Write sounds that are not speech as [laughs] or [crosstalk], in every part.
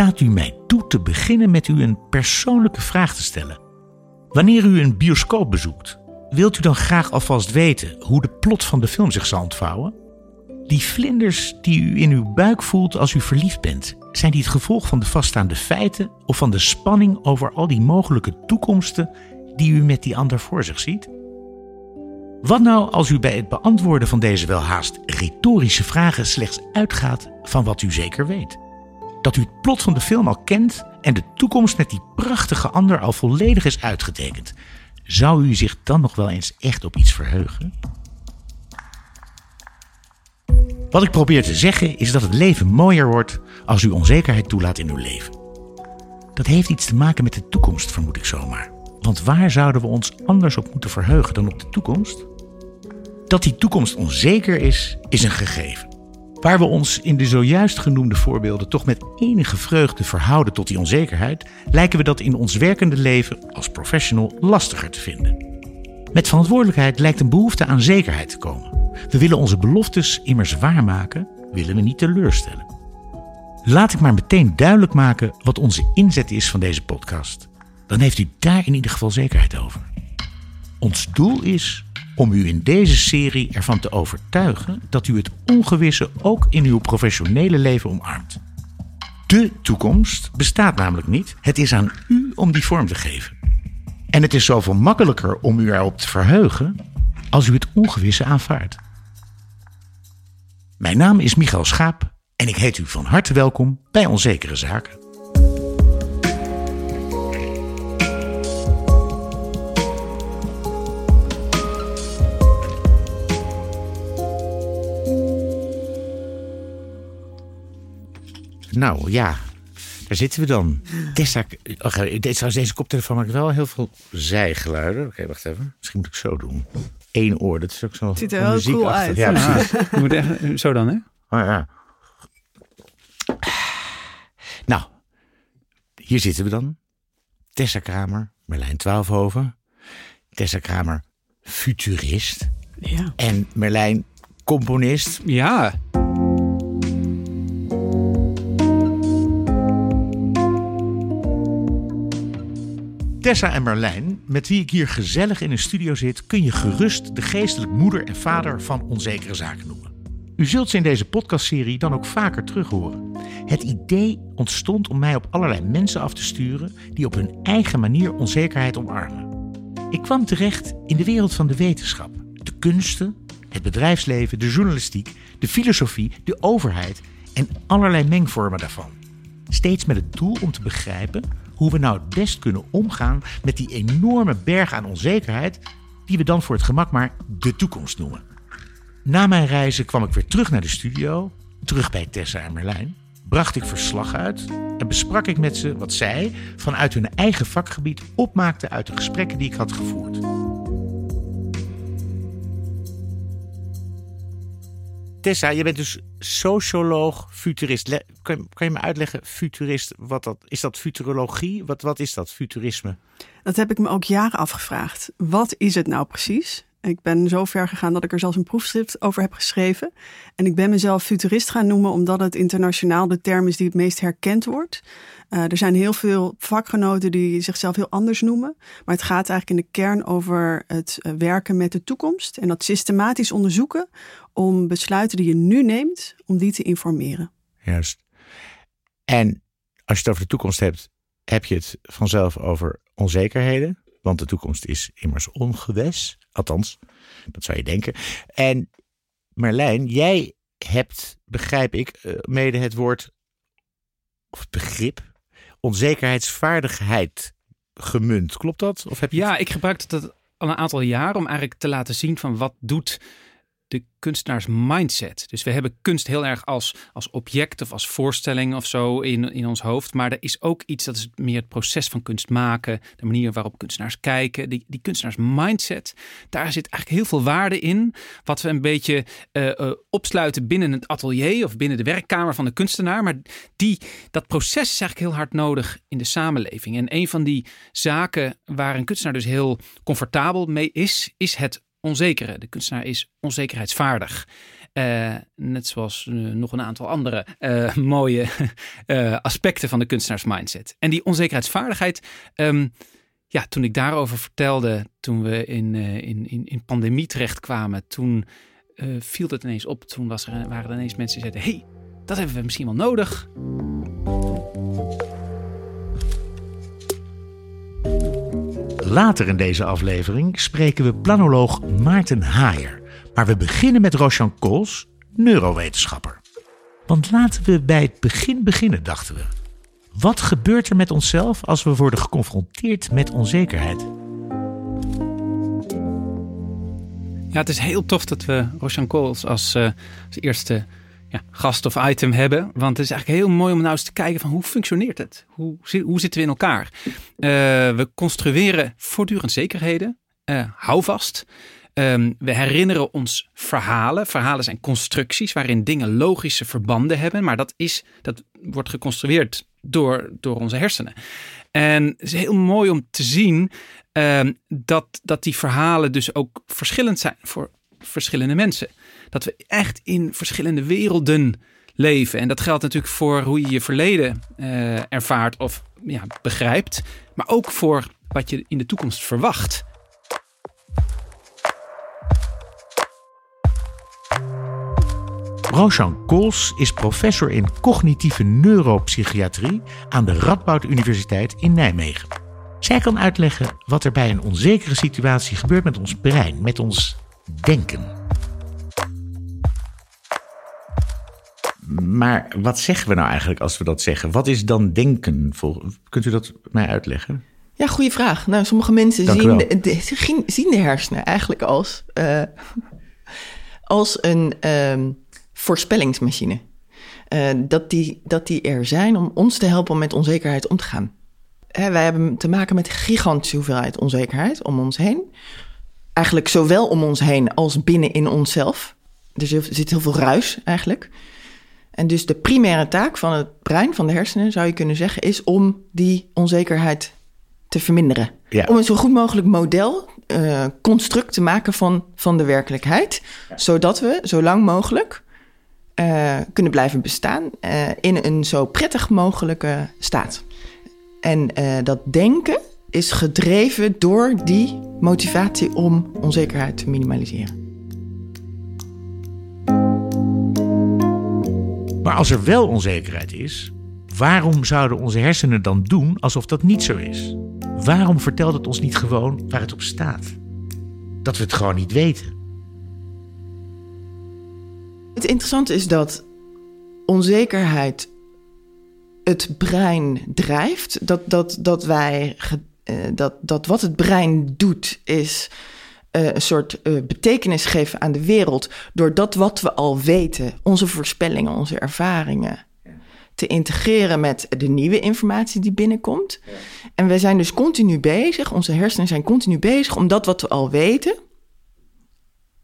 staat u mij toe te beginnen met u een persoonlijke vraag te stellen. Wanneer u een bioscoop bezoekt, wilt u dan graag alvast weten hoe de plot van de film zich zal ontvouwen? Die vlinders die u in uw buik voelt als u verliefd bent, zijn die het gevolg van de vaststaande feiten of van de spanning over al die mogelijke toekomsten die u met die ander voor zich ziet? Wat nou als u bij het beantwoorden van deze welhaast retorische vragen slechts uitgaat van wat u zeker weet? Dat u het plot van de film al kent en de toekomst met die prachtige ander al volledig is uitgetekend. Zou u zich dan nog wel eens echt op iets verheugen? Wat ik probeer te zeggen is dat het leven mooier wordt als u onzekerheid toelaat in uw leven. Dat heeft iets te maken met de toekomst, vermoed ik zomaar. Want waar zouden we ons anders op moeten verheugen dan op de toekomst? Dat die toekomst onzeker is, is een gegeven. Waar we ons in de zojuist genoemde voorbeelden toch met enige vreugde verhouden tot die onzekerheid, lijken we dat in ons werkende leven als professional lastiger te vinden. Met verantwoordelijkheid lijkt een behoefte aan zekerheid te komen. We willen onze beloftes immers waarmaken, willen we niet teleurstellen. Laat ik maar meteen duidelijk maken wat onze inzet is van deze podcast. Dan heeft u daar in ieder geval zekerheid over. Ons doel is om u in deze serie ervan te overtuigen dat u het ongewisse ook in uw professionele leven omarmt. De toekomst bestaat namelijk niet. Het is aan u om die vorm te geven. En het is zoveel makkelijker om u erop te verheugen als u het ongewisse aanvaardt. Mijn naam is Michael Schaap en ik heet u van harte welkom bij Onzekere Zaken. Nou ja, daar zitten we dan. Tessa, oh, deze, deze koptelefoon maakt wel heel veel zijgeluiden. Oké, wacht even. Misschien moet ik zo doen. Eén oor, dat is ook zo. Ziet er wel cool uit. Ja, precies. Je moet echt, zo dan, hè? Oh, ja. Nou, hier zitten we dan. Tessa Kramer, Merlijn Twaalfhoven. Tessa Kramer, futurist. Ja. En Merlijn, componist. Ja. Tessa en Merlijn, met wie ik hier gezellig in een studio zit, kun je gerust de geestelijk moeder en vader van onzekere zaken noemen. U zult ze in deze podcastserie dan ook vaker terug horen. Het idee ontstond om mij op allerlei mensen af te sturen die op hun eigen manier onzekerheid omarmen. Ik kwam terecht in de wereld van de wetenschap, de kunsten, het bedrijfsleven, de journalistiek, de filosofie, de overheid en allerlei mengvormen daarvan. Steeds met het doel om te begrijpen hoe we nou het best kunnen omgaan met die enorme berg aan onzekerheid, die we dan voor het gemak maar de toekomst noemen. Na mijn reizen kwam ik weer terug naar de studio, terug bij Tessa en Merlijn, bracht ik verslag uit en besprak ik met ze wat zij vanuit hun eigen vakgebied opmaakten uit de gesprekken die ik had gevoerd. Tessa, je bent dus socioloog, futurist. Kan, kan je me uitleggen, futurist, wat dat is? dat futurologie? Wat, wat is dat, futurisme? Dat heb ik me ook jaren afgevraagd. Wat is het nou precies? Ik ben zo ver gegaan dat ik er zelfs een proefschrift over heb geschreven. En ik ben mezelf futurist gaan noemen omdat het internationaal de term is die het meest herkend wordt. Eh, er zijn heel veel vakgenoten die zichzelf heel anders noemen. Maar het gaat eigenlijk in de kern over het eh, werken met de toekomst. En dat systematisch onderzoeken om besluiten die je nu neemt, om die te informeren. Juist. En als je het over de toekomst hebt, heb je het vanzelf over onzekerheden. Want de toekomst is immers ongewis. Althans, dat zou je denken. En Merlijn, jij hebt, begrijp ik, eh, mede het woord, of het begrip, onzekerheidsvaardigheid gemunt. Klopt dat? Of heb je Ja, ik gebruik dat al een aantal jaar om eigenlijk te laten zien van wat doet de kunstenaars mindset. Dus we hebben kunst heel erg als, als object of als voorstelling of zo in, in ons hoofd. Maar er is ook iets, dat is meer het proces van kunst maken. De manier waarop kunstenaars kijken. Die, die kunstenaars mindset, daar zit eigenlijk heel veel waarde in. Wat we een beetje eh, eh, opsluiten binnen het atelier of binnen de werkkamer van de kunstenaar. Maar die, dat proces is eigenlijk heel hard nodig in de samenleving. En een van die zaken waar een kunstenaar dus heel comfortabel mee is, is het onzekere. De kunstenaar is onzekerheidsvaardig. net zoals nog een aantal andere [laughs] mooie aspecten van de kunstenaarsmindset. En die onzekerheidsvaardigheid. Ehm, ja, toen ik daarover vertelde, toen we in, in, in, in pandemie terechtkwamen, toen viel het ineens op. Toen er, waren er ineens mensen die zeiden: hey, dat hebben we misschien wel nodig. Later in deze aflevering spreken we planoloog Maarten Haaier. Maar we beginnen met Roshan Kools, neurowetenschapper. Want laten we bij het begin beginnen, dachten we. Wat gebeurt er met onszelf als we worden geconfronteerd met onzekerheid? Ja, het is heel tof dat we Roshan Kools als, uh, als eerste ja, gast of item hebben. Want het is eigenlijk heel mooi om nou eens te kijken van hoe functioneert het? Hoe, hoe zitten we in elkaar? Uh, we construeren voortdurend zekerheden. Uh, hou vast. Um, we herinneren ons verhalen. Verhalen zijn constructies waarin dingen logische verbanden hebben. Maar dat, is, dat wordt geconstrueerd door, door onze hersenen. En het is heel mooi om te zien um, dat, dat die verhalen dus ook verschillend zijn voor verschillende mensen dat we echt in verschillende werelden leven. En dat geldt natuurlijk voor hoe je je verleden uh, ervaart of ja, begrijpt, maar ook voor wat je in de toekomst verwacht. Roshan Kools is professor in cognitieve neuropsychiatrie aan de Radboud Universiteit in Nijmegen. Zij kan uitleggen wat er bij een onzekere situatie gebeurt met ons brein, met ons denken. Maar wat zeggen we nou eigenlijk als we dat zeggen? Wat is dan denken? Kunt u dat mij uitleggen? Ja, goede vraag. Nou, sommige mensen zien de, zien de, hersenen eigenlijk als, uh, [laughs] als een um, voorspellingsmachine. Uh, dat, die, dat die er zijn om ons te helpen om met onzekerheid om te gaan. Hè, wij hebben te maken met gigantische hoeveelheid onzekerheid om ons heen. Eigenlijk zowel om ons heen als binnen in onszelf. Er zit heel veel ruis eigenlijk. En dus de primaire taak van het brein, van de hersenen, zou je kunnen zeggen, is om die onzekerheid te verminderen. Om een zo goed mogelijk model, uh, construct te maken van, van de werkelijkheid, zodat we zo lang mogelijk uh, kunnen blijven bestaan uh, in een zo prettig mogelijke staat. En dat denken is gedreven door die motivatie om onzekerheid te minimaliseren. Maar als er wel onzekerheid is, waarom zouden onze hersenen dan doen alsof dat niet zo is? Waarom vertelt het ons niet gewoon waar het op staat? Dat we het gewoon niet weten. Het interessante is dat onzekerheid het brein drijft. Dat, dat, dat, wij, uh, dat, dat wat het brein doet is uh, een soort uh, betekenis geven aan de wereld. door dat wat we al weten, onze voorspellingen, onze ervaringen. te integreren met de nieuwe informatie die binnenkomt. Ja. En we zijn dus continu bezig, onze hersenen zijn continu bezig om dat wat we al weten.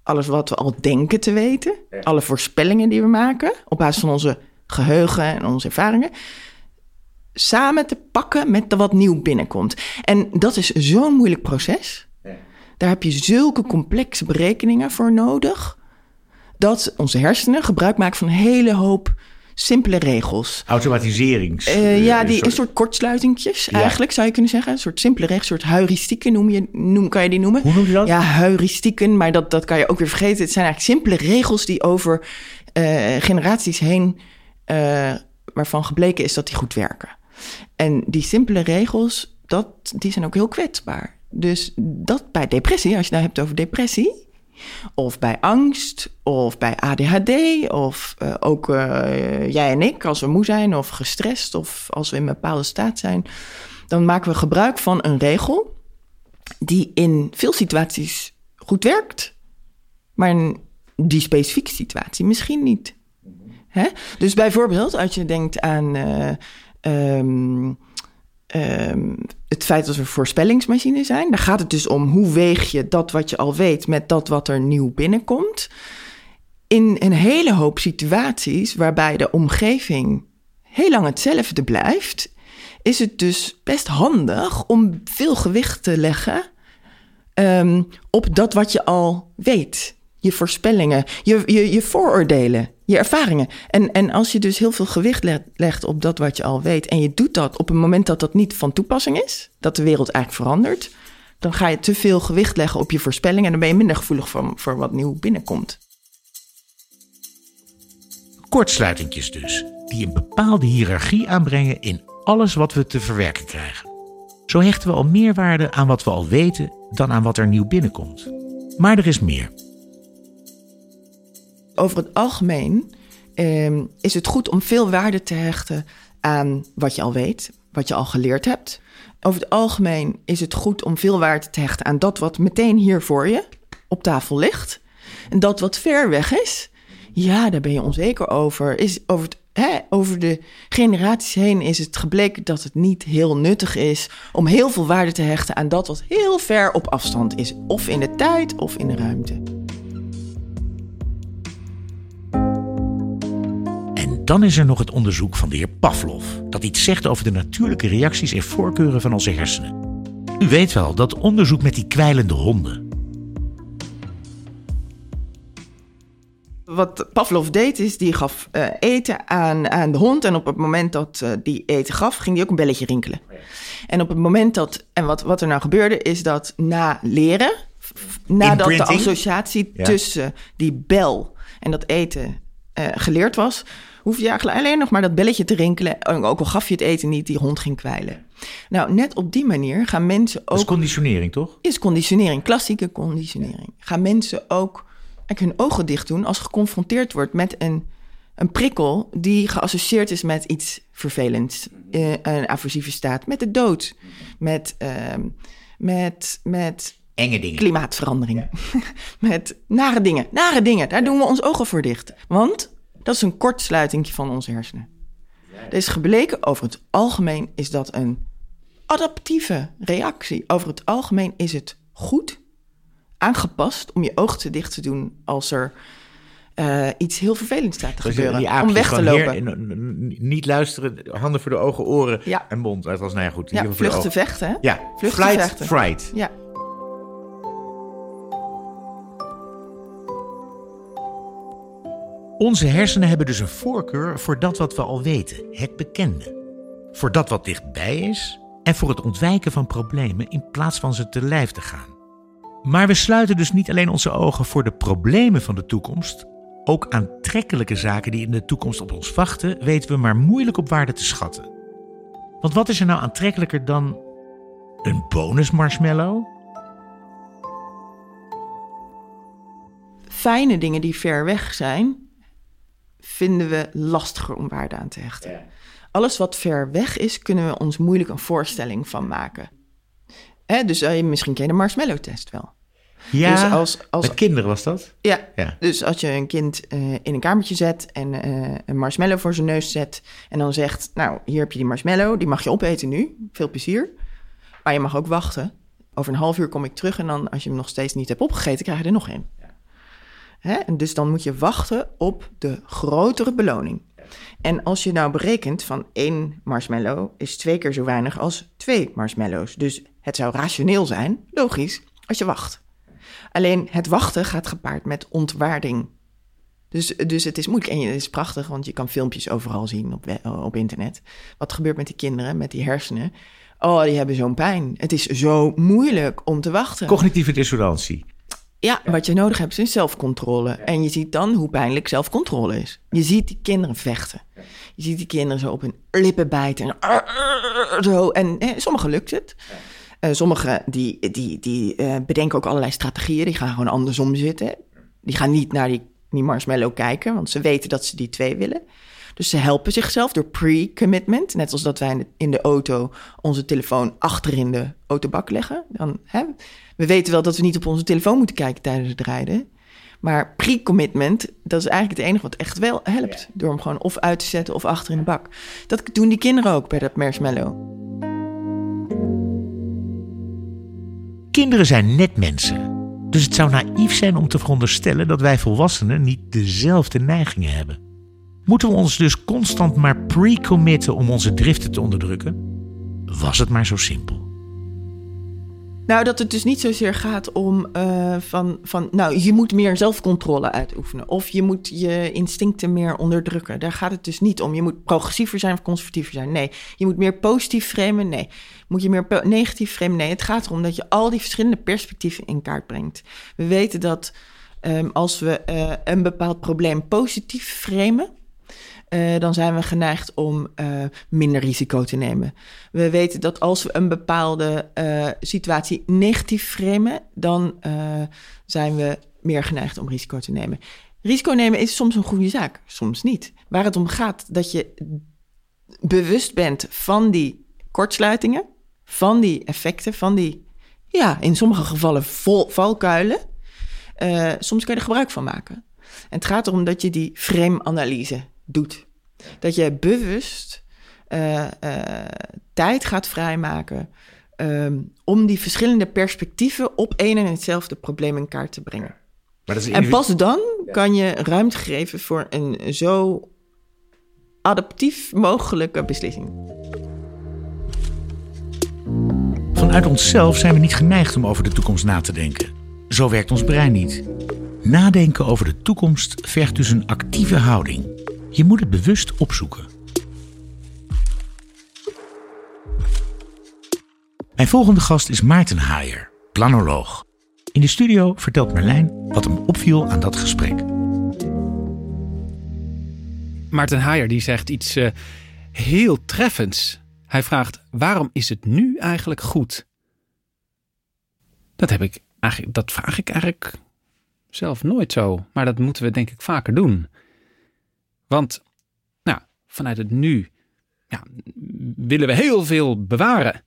alles wat we al denken te weten. Ja. alle voorspellingen die we maken. op basis van onze geheugen en onze ervaringen samen te pakken met wat nieuw binnenkomt. En dat is zo'n moeilijk proces. Daar heb je zulke complexe berekeningen voor nodig. Dat onze hersenen gebruik maken van een hele hoop simpele regels. Automatiserings. Uh, ja, die, een soort kortsluitingjes eigenlijk zou je kunnen zeggen. Een soort simpele regels, een soort heuristieken noem je, noem, kan je die noemen. Hoe noem je dat? Ja, heuristieken, maar dat, dat kan je ook weer vergeten. Het zijn eigenlijk simpele regels die over uh, generaties heen, uh, waarvan gebleken is dat die goed werken. En die simpele regels, dat, die zijn ook heel kwetsbaar. Dus dat bij depressie, als je het nou hebt over depressie, of bij angst, of bij ADHD, of uh, ook uh, jij en ik, als we moe zijn of gestrest, of als we in een bepaalde staat zijn, dan maken we gebruik van een regel die in veel situaties goed werkt, maar in die specifieke situatie misschien niet. Hè? Dus bijvoorbeeld, als je denkt aan. Uh, um, um, het feit dat we voorspellingsmachines zijn. Daar gaat het dus om hoe weeg je dat wat je al weet met dat wat er nieuw binnenkomt. In een hele hoop situaties waarbij de omgeving heel lang hetzelfde blijft, is het dus best handig om veel gewicht te leggen um, op dat wat je al weet. je voorspellingen, je, je, je vooroordelen, je ervaringen. En, en als je dus heel veel gewicht legt op dat wat je al weet en je doet dat op een moment dat dat niet van toepassing is, dat de wereld eigenlijk verandert, dan ga je te veel gewicht leggen op je voorspellingen en dan ben je minder gevoelig voor, voor wat nieuw binnenkomt. Kortsluitingjes dus, die een bepaalde hiërarchie aanbrengen in alles wat we te verwerken krijgen. Zo hechten we al meer waarde aan wat we al weten dan aan wat er nieuw binnenkomt. Maar er is meer. Over het algemeen eh, is het goed om veel waarde te hechten aan wat je al weet, wat je al geleerd hebt. Over het algemeen is het goed om veel waarde te hechten aan dat wat meteen hier voor je op tafel ligt. En dat wat ver weg is, ja, daar ben je onzeker over. Is over, het, hè, over de generaties heen is het gebleken dat het niet heel nuttig is om heel veel waarde te hechten aan dat wat heel ver op afstand is. Of in de tijd of in de ruimte. Dan is er nog het onderzoek van de heer Pavlov, dat iets zegt over de natuurlijke reacties en voorkeuren van onze hersenen. U weet wel, dat onderzoek met die kwijlende honden. Wat Pavlov deed is, die gaf uh, eten aan, aan de hond. En op het moment dat uh, die eten gaf, ging die ook een belletje rinkelen. En op het moment dat, en wat, wat er nou gebeurde, is dat na leren, nadat de associatie ja. tussen die bel en dat eten uh, geleerd was, hoef je eigenlijk alleen nog maar dat belletje te rinkelen. Ook al gaf je het eten niet, die hond ging kwijlen. Nou, net op die manier gaan mensen ook. Dat is conditionering, toch? Is conditionering, klassieke conditionering. Gaan mensen ook hun ogen dicht doen als geconfronteerd wordt met een, een prikkel die geassocieerd is met iets vervelends. Uh, een aversieve staat, met de dood, met, uh, met, met enge dingen. Klimaatverandering. [laughs] met nare dingen. Nare dingen. Daar doen we ons ogen voor dicht. Want dat is een kortsluiting van onze hersenen. Er is gebleken, over het algemeen is dat een adaptieve reactie. Over het algemeen is het goed aangepast om je ogen te dicht te doen als er uh, iets heel vervelends staat te dus gebeuren. Om weg te lopen. Heer, niet luisteren, handen voor de ogen, oren ja. en mond. Dat was nou ja, goed. Ja, vluchten, vechten. Hè? Ja, vluchten, flight, vechten. fright. Ja. Onze hersenen hebben dus een voorkeur voor dat wat we al weten, het bekende. Voor dat wat dichtbij is en voor het ontwijken van problemen in plaats van ze te lijf te gaan. Maar we sluiten dus niet alleen onze ogen voor de problemen van de toekomst. Ook aantrekkelijke zaken die in de toekomst op ons wachten, weten we maar moeilijk op waarde te schatten. Want wat is er nou aantrekkelijker dan een bonus marshmallow? Fijne dingen die ver weg zijn, vinden we lastiger om waarde aan te hechten. Alles wat ver weg is, kunnen we ons moeilijk een voorstelling van maken. dus uh, misschien ken je de marshmallow-test wel. Ja, dus als, als, met kinderen was dat? Ja, ja. dus als je een kind uh, in een kamertje zet en uh, een marshmallow voor zijn neus zet... en dan zegt, nou, hier heb je die marshmallow, die mag je opeten nu, veel plezier. Maar je mag ook wachten. Over een half uur kom ik terug en dan, als je hem nog steeds niet hebt opgegeten, krijg je er nog een. Ja. Hè? En dus dan moet je wachten op de grotere beloning. En als je nou berekent van één marshmallow is twee keer zo weinig als twee marshmallows. Dus het zou rationeel zijn, logisch, als je wacht. Alleen het wachten gaat gepaard met ontwaarding. Dus, dus het is moeilijk en het is prachtig, want je kan filmpjes overal zien op, op internet. Wat gebeurt met die kinderen, met die hersenen? Oh, die hebben zo'n pijn. Het is zo moeilijk om te wachten. Cognitieve dissonantie. Ja, wat je nodig hebt is zelfcontrole. En je ziet dan hoe pijnlijk zelfcontrole is. Je ziet die kinderen vechten. Je ziet die kinderen zo op hun lippen bijten. En, zo. en eh, sommigen lukt het. Uh, sommigen die, die, die uh, bedenken ook allerlei strategieën. Die gaan gewoon andersom zitten. Die gaan niet naar die, die marshmallow kijken, want ze weten dat ze die twee willen. Dus ze helpen zichzelf door pre-commitment. Net als dat wij in de auto onze telefoon achter in de autobak leggen. Dan, hè, we weten wel dat we niet op onze telefoon moeten kijken tijdens het rijden. Maar pre-commitment, dat is eigenlijk het enige wat echt wel helpt. Door hem gewoon of uit te zetten of achter in de bak. Dat doen die kinderen ook bij dat marshmallow. Kinderen zijn net mensen. Dus het zou naïef zijn om te veronderstellen dat wij volwassenen niet dezelfde neigingen hebben. Moeten we ons dus constant maar pre-committen om onze driften te onderdrukken? Was het maar zo simpel. Nou, dat het dus niet zozeer gaat om uh, van, van, nou, je moet meer zelfcontrole uitoefenen. Of je moet je instincten meer onderdrukken. Daar gaat het dus niet om. Je moet progressiever zijn of conservatiever zijn. Nee. Je moet meer positief framen. Nee. Moet je meer negatief framen? Nee. Het gaat erom dat je al die verschillende perspectieven in kaart brengt. We weten dat um, als we uh, een bepaald probleem positief framen uh, dan zijn we geneigd om uh, minder risico te nemen. We weten dat als we een bepaalde uh, situatie negatief framen, dan zijn we meer geneigd om risico te nemen. Risico nemen is soms een goede zaak, soms niet. Waar het om gaat, dat je bewust bent van die kortsluitingen, van die effecten, van die, ja, in sommige gevallen valkuilen. soms kan je er gebruik van maken. En het gaat erom dat je die frame-analyse doet. Dat je bewust uh, uh, tijd gaat vrijmaken um, om die verschillende perspectieven op één en hetzelfde probleem in kaart te brengen. Maar dat is en pas dan kan je ruimte geven voor een zo adaptief mogelijke beslissing. Vanuit onszelf zijn we niet geneigd om over de toekomst na te denken. Zo werkt ons brein niet. Nadenken over de toekomst vergt dus een actieve houding. Je moet het bewust opzoeken. Mijn volgende gast is Maarten Haier, planoloog. In de studio vertelt Merlijn wat hem opviel aan dat gesprek. Maarten Haier die zegt iets uh, heel treffends. Hij vraagt: waarom is het nu eigenlijk goed? Dat heb ik eigenlijk, dat vraag ik eigenlijk zelf nooit zo, maar dat moeten we denk ik vaker doen. Want nou, vanuit het nu ja, willen we heel veel bewaren.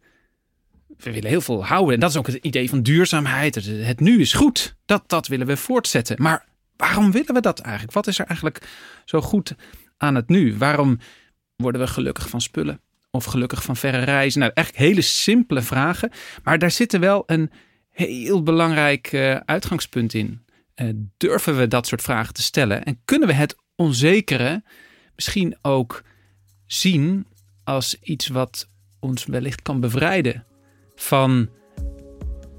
We willen heel veel houden. En dat is ook het idee van duurzaamheid. Het nu is goed. Dat, dat willen we voortzetten. Maar waarom willen we dat eigenlijk? Wat is er eigenlijk zo goed aan het nu? Waarom worden we gelukkig van spullen? Of gelukkig van verre reizen? Nou, echt hele simpele vragen. Maar daar zit wel een heel belangrijk uh, uitgangspunt in. Uh, durven we dat soort vragen te stellen? En kunnen we het onzekere misschien ook zien als iets wat ons wellicht kan bevrijden van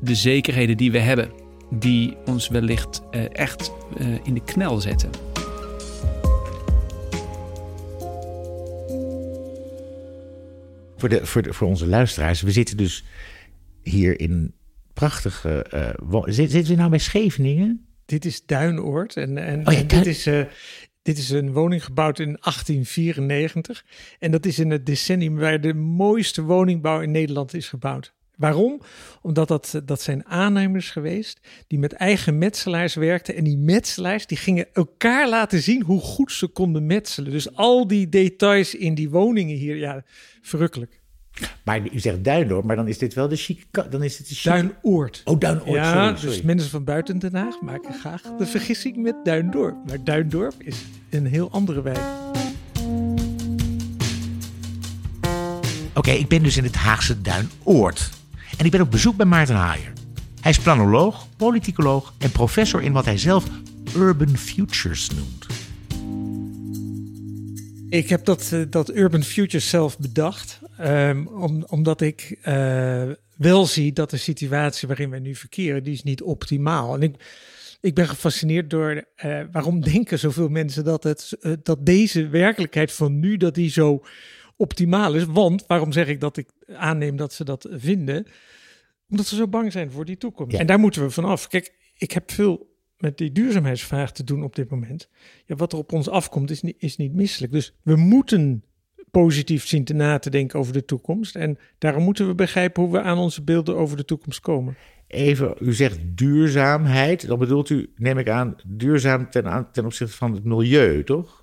de zekerheden die we hebben, die ons wellicht uh, echt uh, in de knel zetten. Voor, de, voor, de, voor onze luisteraars, we zitten dus hier in prachtige. Uh, zitten we nou bij Scheveningen? Dit is Duinoord en, en, oh ja, en dit is dit is een woning gebouwd in 1894. En dat is in het decennium waar de mooiste woningbouw in Nederland is gebouwd. Waarom? Omdat dat, dat zijn aannemers geweest die met eigen metselaars werkten. En die metselaars die gingen elkaar laten zien hoe goed ze konden metselen. Dus al die details in die woningen hier, ja, verrukkelijk. Maar u zegt Duindorp, maar dan is dit wel de chique... Dan is het de chique... Duinoord. Oh, Duinoord, Ja, dus mensen van buiten Den Haag maken graag de vergissing met Duindorp. Maar Duindorp is een heel andere wijk. Oké, ik ben dus in het Haagse Duinoord. En ik ben op bezoek bij Maarten Haaier. Hij is planoloog, politicoloog en professor in wat hij zelf urban futures noemt. Ik heb dat, eh, dat urban futures zelf bedacht. Um, om, omdat ik uh, wel zie dat de situatie waarin we nu verkeren, die is niet optimaal. En ik, ik ben gefascineerd door uh, waarom denken zoveel mensen dat, het, uh, dat deze werkelijkheid van nu, dat die zo optimaal is. Want waarom zeg ik dat ik aanneem dat ze dat vinden? Omdat ze zo bang zijn voor die toekomst. Ja. En daar moeten we vanaf. Kijk, ik heb veel met die duurzaamheidsvraag te doen op dit moment. Ja, wat er op ons afkomt is niet, is niet misselijk. Dus we moeten positief zien te na te denken over de toekomst. En daarom moeten we begrijpen hoe we aan onze beelden over de toekomst komen. Even, u zegt duurzaamheid. Dan bedoelt u, neem ik aan, duurzaam ten, ten opzichte van het milieu, toch?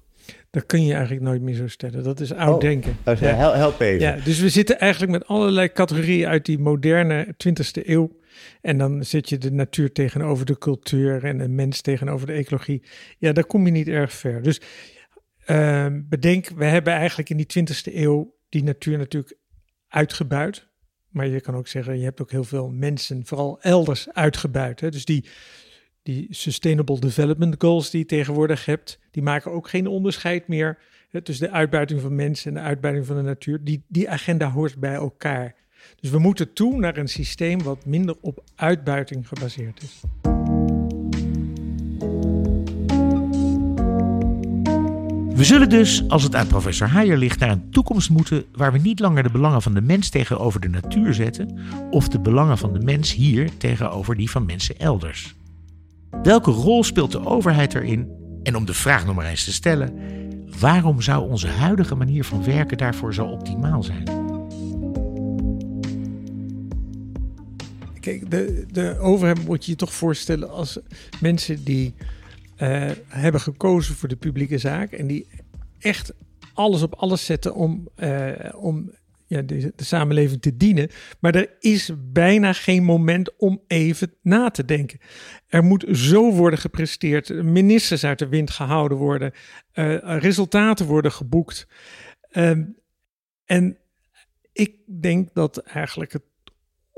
Dat kun je eigenlijk nooit meer zo stellen. Dat is oud oh, denken. ja. Help even. Ja, dus we zitten eigenlijk met allerlei categorieën uit die moderne 20e eeuw. En dan zit je de natuur tegenover de cultuur en de mens tegenover de ecologie. Ja, daar kom je niet erg ver. Dus uh, bedenk, we hebben eigenlijk in die 20e eeuw die natuur natuurlijk uitgebuit. Maar je kan ook zeggen, je hebt ook heel veel mensen, vooral elders, uitgebuit. Hè? Dus die, die Sustainable Development Goals die je tegenwoordig hebt, die maken ook geen onderscheid meer tussen de uitbuiting van mensen en de uitbuiting van de natuur. Die, die agenda hoort bij elkaar. Dus we moeten toe naar een systeem wat minder op uitbuiting gebaseerd is. We zullen dus, als het aan professor Haier ligt, naar een toekomst moeten waar we niet langer de belangen van de mens tegenover de natuur zetten of de belangen van de mens hier tegenover die van mensen elders. Welke rol speelt de overheid erin? En om de vraag nog maar eens te stellen, waarom zou onze huidige manier van werken daarvoor zo optimaal zijn? Kijk, de, de overheid moet je je toch voorstellen als mensen die uh, hebben gekozen voor de publieke zaak en die echt alles op alles zetten om, uh, om ja, de, de, samenleving te dienen. Maar er is bijna geen moment om even na te denken. Er moet zo worden gepresteerd, ministers uit de wind gehouden worden, uh, resultaten worden geboekt. Uh, en ik denk dat eigenlijk het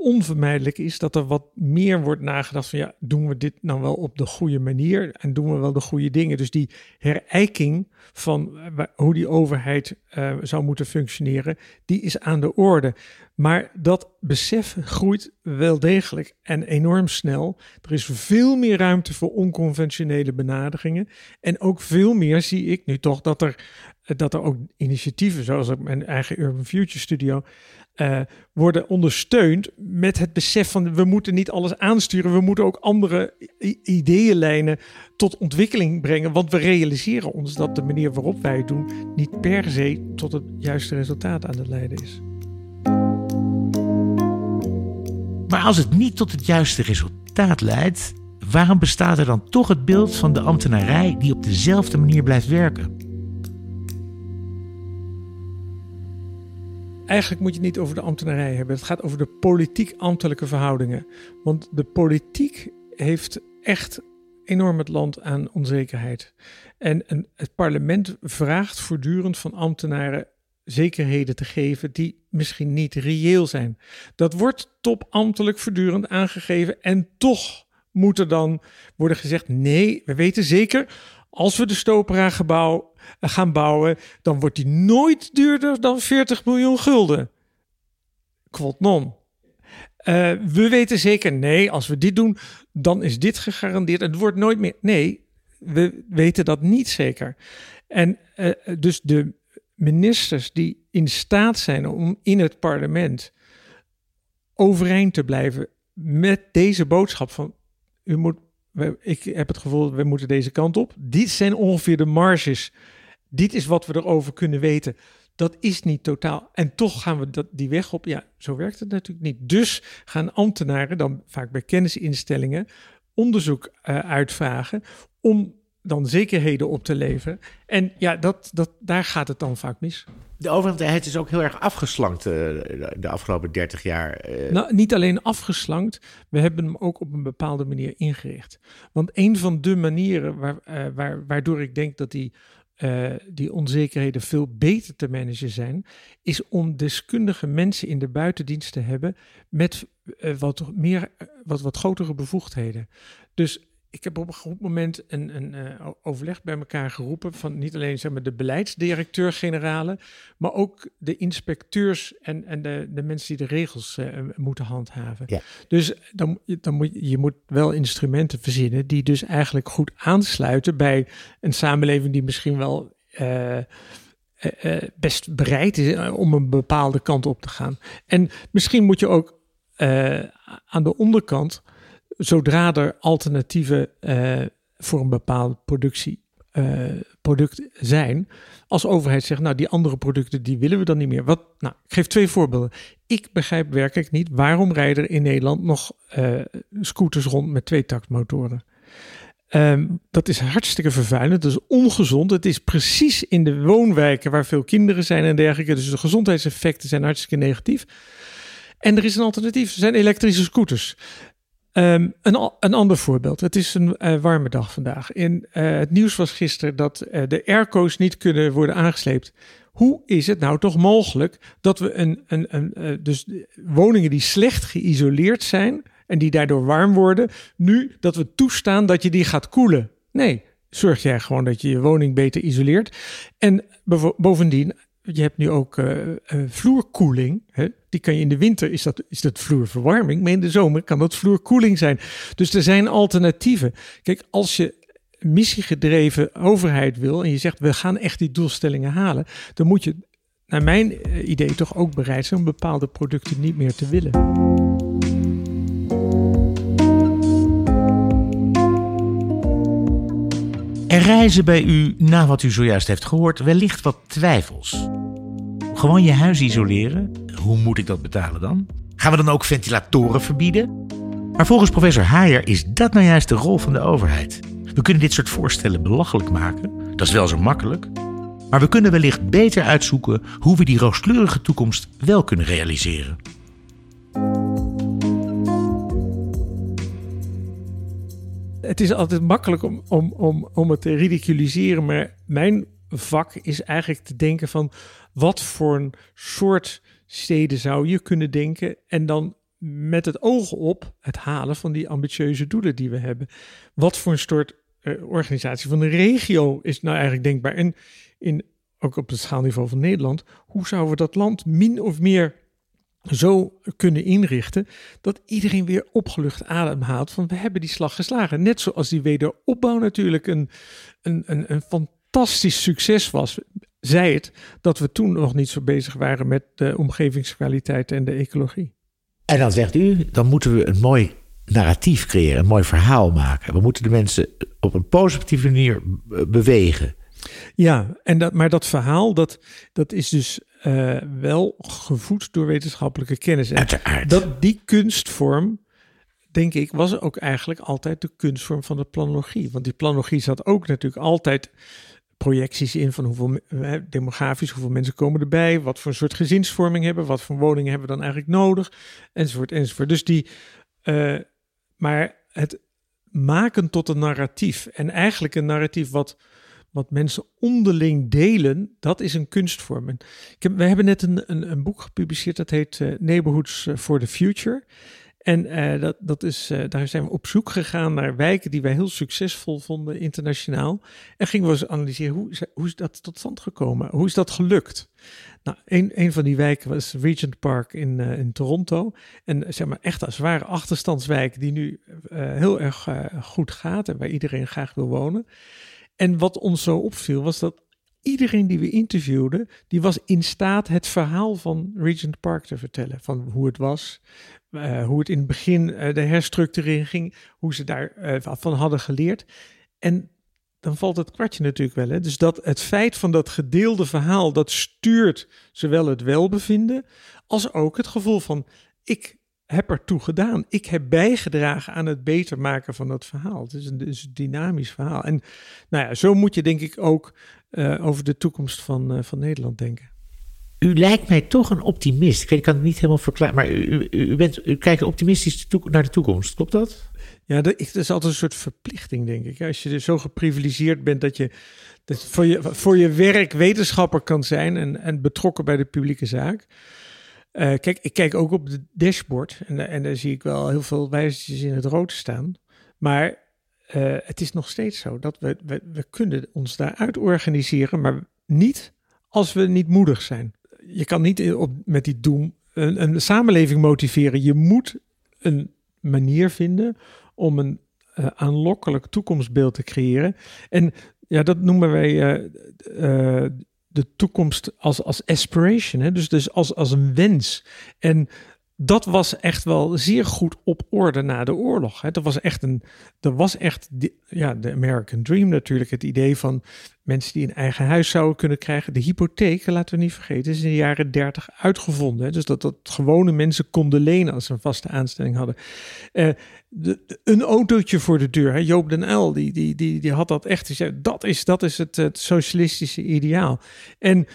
onvermijdelijk is dat er wat meer wordt nagedacht van ja, doen we dit nou wel op de goede manier en doen we wel de goede dingen. Dus die herijking van eh, hoe die overheid uh, zou moeten functioneren, die is aan de orde. Maar dat besef groeit wel degelijk en enorm snel. Er is veel meer ruimte voor onconventionele benaderingen. En ook veel meer zie ik nu toch dat er, dat er ook initiatieven, zoals mijn eigen Urban Future Studio, uh, worden ondersteund met het besef van we moeten niet alles aansturen, we moeten ook andere ideeënlijnen tot ontwikkeling brengen, want we realiseren ons dat de manier waarop wij het doen niet per se tot het juiste resultaat aan het leiden is. Maar als het niet tot het juiste resultaat leidt, waarom bestaat er dan toch het beeld van de ambtenarij die op dezelfde manier blijft werken? Eigenlijk moet je het niet over de ambtenarij hebben. Het gaat over de politiek-ambtelijke verhoudingen. Want de politiek heeft echt enorm het land aan onzekerheid. En een, het parlement vraagt voortdurend van ambtenaren zekerheden te geven die misschien niet reëel zijn. Dat wordt topambtelijk voortdurend aangegeven en toch moet er dan worden gezegd: nee, we weten zeker, als we de Stopera gebouw eh, gaan bouwen, dan wordt die nooit duurder dan 40 miljoen gulden. Quot non. Uh, we weten zeker, nee, als we dit doen, dan is dit gegarandeerd. Het wordt nooit meer. Nee, we weten dat niet zeker. En uh, dus de ministers die in staat zijn om in het parlement overeind te blijven met deze boodschap van u moet ik heb het gevoel, we moeten deze kant op. Dit zijn ongeveer de marges. Dit is wat we erover kunnen weten. Dat is niet totaal. En toch gaan we dat, die weg op. Ja, zo werkt het natuurlijk niet. Dus gaan ambtenaren dan vaak bij kennisinstellingen onderzoek uh, uitvragen om dan zekerheden op te leveren. En ja, dat, dat, daar gaat het dan vaak mis. De overheid is ook heel erg afgeslankt uh, de afgelopen 30 jaar. Uh. Nou, niet alleen afgeslankt, we hebben hem ook op een bepaalde manier ingericht. Want een van de manieren waar, uh, waar, waardoor ik denk dat die, die onzekerheden veel beter te managen zijn, is om deskundige mensen in de buitendienst te hebben met wat, meer, wat, wat grotere bevoegdheden. Dus ik heb op een goed moment een, een uh, overleg bij elkaar geroepen van niet alleen zeg maar, de beleidsdirecteur-generalen, maar ook de inspecteurs en, en de, de mensen die de regels uh, moeten handhaven. Ja. Dus dan, dan moet je moet wel instrumenten verzinnen die dus eigenlijk goed aansluiten bij een samenleving die misschien wel uh, best bereid is om een bepaalde kant op te gaan. En misschien moet je ook aan de onderkant zodra er alternatieven uh, voor een bepaald productie, uh, product zijn, als overheid zegt, nou die andere producten die willen we dan niet meer. Wat, nou, ik geef twee voorbeelden. Ik begrijp werkelijk niet waarom rijden in Nederland nog uh, scooters rond met tweetaktmotoren. Um, dat is hartstikke vervuilend, dat is ongezond. Het is precies in de woonwijken waar veel kinderen zijn en dergelijke. Dus de gezondheidseffecten zijn hartstikke negatief. En er is een alternatief, er zijn elektrische scooters. Um, een, een ander voorbeeld. Het is een uh, warme dag vandaag. In uh, het nieuws was gisteren dat uh, de airco's niet kunnen worden aangesleept. Hoe is het nou toch mogelijk dat we een, een, een dus woningen die slecht geïsoleerd zijn en die daardoor warm worden, nu dat we toestaan dat je die gaat koelen? Nee, zorg jij gewoon dat je je woning beter isoleert. En bovendien, je hebt nu ook vloerkoeling. Hè? Die kan je in de winter, is dat, is dat vloerverwarming. Maar in de zomer kan dat vloerkoeling zijn. Dus er zijn alternatieven. Kijk, als je missiegedreven overheid wil en je zegt we gaan echt die doelstellingen halen, dan moet je naar mijn idee toch ook bereid zijn om bepaalde producten niet meer te willen. Er reizen bij u, na wat u zojuist heeft gehoord, wellicht wat twijfels. Gewoon je huis isoleren? Hoe moet ik dat betalen dan? Gaan we dan ook ventilatoren verbieden? Maar volgens professor Haier is dat nou juist de rol van de overheid. We kunnen dit soort voorstellen belachelijk maken, dat is wel zo makkelijk. Maar we kunnen wellicht beter uitzoeken hoe we die rooskleurige toekomst wel kunnen realiseren. het is altijd makkelijk om, om, om, om het te ridiculiseren, maar mijn vak is eigenlijk te denken van wat voor een soort steden zou je kunnen denken en dan met het oog op het halen van die ambitieuze doelen die we hebben. Wat voor een soort uh, organisatie van de regio is nou eigenlijk denkbaar? En in, ook op het schaalniveau van Nederland, hoe zouden we dat land min of meer zo kunnen inrichten dat iedereen weer opgelucht ademhaalt van we hebben die slag geslagen. Net zoals die wederopbouw natuurlijk een, een, een, een fantastisch succes was. Zij het dat we toen nog niet zo bezig waren met de omgevingskwaliteit en de ecologie. En dan zegt u, dan moeten we een mooi narratief creëren, een mooi verhaal maken. We moeten de mensen op een positieve manier bewegen. Ja, en dat, maar dat verhaal, dat, dat is dus uh, wel gevoed door wetenschappelijke kennis. En Dat die kunstvorm, denk ik, was ook eigenlijk altijd de kunstvorm van de planologie. Want die planologie zat ook natuurlijk altijd projecties in van hoeveel demografisch, hoeveel mensen komen erbij, wat voor een soort gezinsvorming hebben, wat voor woningen hebben we dan eigenlijk nodig, enzovoort, enzovoort. Dus die, uh, maar het maken tot een narratief en eigenlijk een narratief wat wat mensen onderling delen, dat is een kunstvorm. ik heb, we hebben net een, een, een, boek gepubliceerd dat heet uh, Neighborhoods for the Future. En uh, dat, dat is, uh, daar zijn we op zoek gegaan naar wijken die wij heel succesvol vonden internationaal. En gingen we eens analyseren hoe, hoe is dat tot stand gekomen? Hoe is dat gelukt? Nou, een, een van die wijken was Regent Park in, uh, in Toronto. En zeg maar echt een zware achterstandswijk die nu heel erg goed gaat en waar iedereen graag wil wonen. En wat ons zo opviel was dat iedereen die we interviewden, die was in staat het verhaal van Regent Park te vertellen. Van hoe het was, uh, hoe het in het begin uh, de herstructurering ging, hoe ze daarvan uh, van hadden geleerd. En dan valt het kwartje natuurlijk wel. Hè? Dus dat het feit van dat gedeelde verhaal, dat stuurt zowel het welbevinden als ook het gevoel van ik heb ertoe gedaan. Ik heb bijgedragen aan het beter maken van dat verhaal. Het is een, is een dynamisch verhaal. En nou ja, zo moet je denk ik ook uh, over de toekomst van, uh, van Nederland denken. U lijkt mij toch een optimist. Ik, weet, ik kan het niet helemaal verklaren, maar u, u, bent, u kijkt optimistisch naar de toekomst. Klopt dat? Ja, dat, is altijd een soort verplichting, denk ik. Als je zo geprivilegeerd bent dat je dat voor, je voor je werk wetenschapper kan zijn en, en betrokken bij de publieke zaak. Uh, kijk, ik kijk ook op de dashboard en, en daar zie ik wel heel veel wijzertjes in het rood staan. Maar uh, het is nog steeds zo dat we, we, we kunnen ons daaruit organiseren, maar niet als we niet moedig zijn. Je kan niet op, met die doem een, een samenleving motiveren. Je moet een manier vinden om een uh, aanlokkelijk toekomstbeeld te creëren. En ja, dat noemen wij uh, de toekomst als, als aspiration, hè? Dus, dus als, als een wens. En dat was echt wel zeer goed op orde na de oorlog. Hè. Dat was echt een, dat was echt de, ja, de American Dream natuurlijk. Het idee van mensen die een eigen huis zouden kunnen krijgen. De hypotheek, laten we niet vergeten, is in de jaren dertig uitgevonden. Hè. Dus dat, dat gewone mensen konden lenen als ze een vaste aanstelling hadden. Uh, de, een autootje voor de deur. Hè. Joop den Uyl, die, die, die, die had dat echt. Die zei, dat is, dat is het, het socialistische ideaal. En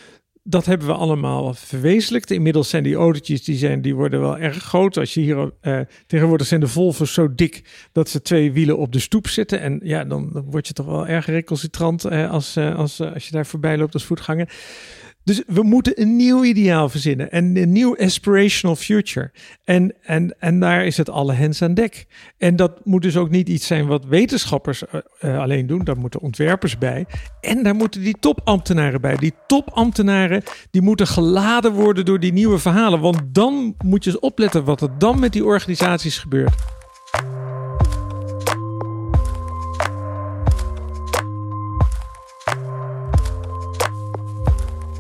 dat hebben we allemaal verwezenlijkt. Inmiddels zijn die autootjes, die, zijn, die worden wel erg groot. Als je hier, uh, tegenwoordig zijn de Volvo's zo dik dat ze twee wielen op de stoep zitten. En ja, dan, word je toch wel erg recalcitrant uh, als, uh, als, als je daar voorbij loopt als voetganger. Dus we moeten een nieuw ideaal verzinnen en een nieuw aspirational future. En, en, en daar is het alle hens aan dek. En dat moet dus ook niet iets zijn wat wetenschappers uh, alleen doen. Daar moeten ontwerpers bij. En daar moeten die topambtenaren bij. Die topambtenaren die moeten geladen worden door die nieuwe verhalen. Want dan moet je eens opletten wat er dan met die organisaties gebeurt.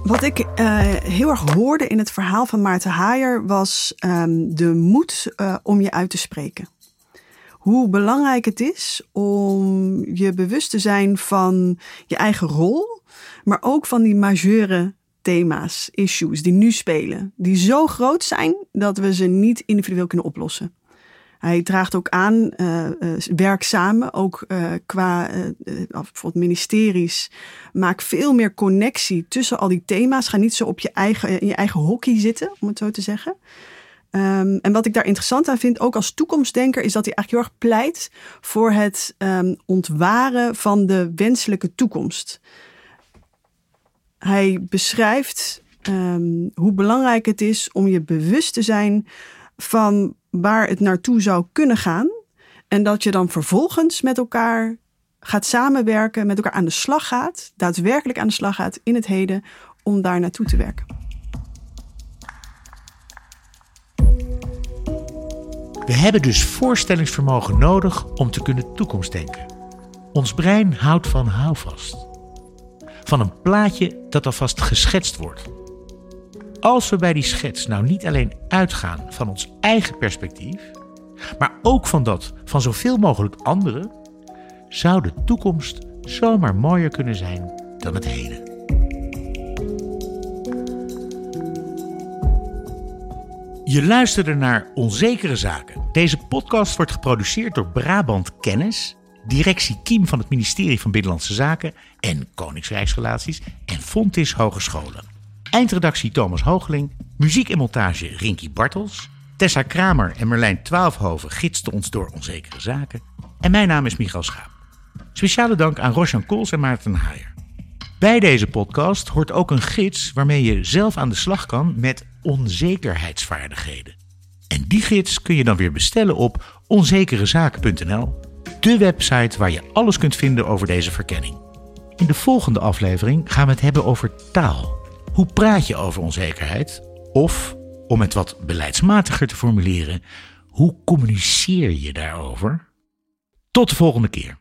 Wat ik uh, heel erg hoorde in het verhaal van Maarten Haaier was um, de moed uh, om je uit te spreken. Hoe belangrijk het is om je bewust te zijn van je eigen rol, maar ook van die majeure thema's, issues die nu spelen, die zo groot zijn dat we ze niet individueel kunnen oplossen. Hij draagt ook aan, uh, uh, werk samen, ook uh, qua bijvoorbeeld ministeries. Maak veel meer connectie tussen al die thema's. Ga niet zo op je eigen, in je eigen hockey zitten, om het zo te zeggen. Um, en wat ik daar interessant aan vind, ook als toekomstdenker, is dat hij eigenlijk heel erg pleit voor het um, ontwaren van de wenselijke toekomst. Hij beschrijft um, hoe belangrijk het is om je bewust te zijn van waar het naartoe zou kunnen gaan. En dat je dan vervolgens met elkaar gaat samenwerken, met elkaar aan de slag gaat, daadwerkelijk aan de slag gaat in het heden om daar naartoe te werken. We hebben dus voorstellingsvermogen nodig om te kunnen toekomstdenken. Ons brein houdt van houvast. Van een plaatje dat alvast geschetst wordt. Als we bij die schets nou niet alleen uitgaan van ons eigen perspectief, maar ook van dat van zoveel mogelijk anderen, zou de toekomst zomaar mooier kunnen zijn dan het heden. Je luisterde naar Onzekere Zaken. Deze podcast wordt geproduceerd door Brabant Kennis, directie Kiem van het ministerie van Binnenlandse Zaken en Koningsrijksrelaties en Fontis Hogescholen. Eindredactie Thomas Hoogeling, muziek en montage Rinky Bartels. Tessa Kramer en Merlijn Twaalfhoven gidsten ons door onzekere zaken. En mijn naam is Michael Schaap. Speciale dank aan Rosjan Kools en Maarten Haier. Bij deze podcast hoort ook een gids waarmee je zelf aan de slag kan met onzekerheidsvaardigheden. En die gids kun je dan weer bestellen op onzekerezaken.nl, de website waar je alles kunt vinden over deze verkenning. In de volgende aflevering gaan we het hebben over taal. Hoe praat je over onzekerheid? Of, om het wat beleidsmatiger te formuleren, hoe communiceer je daarover? Tot de volgende keer.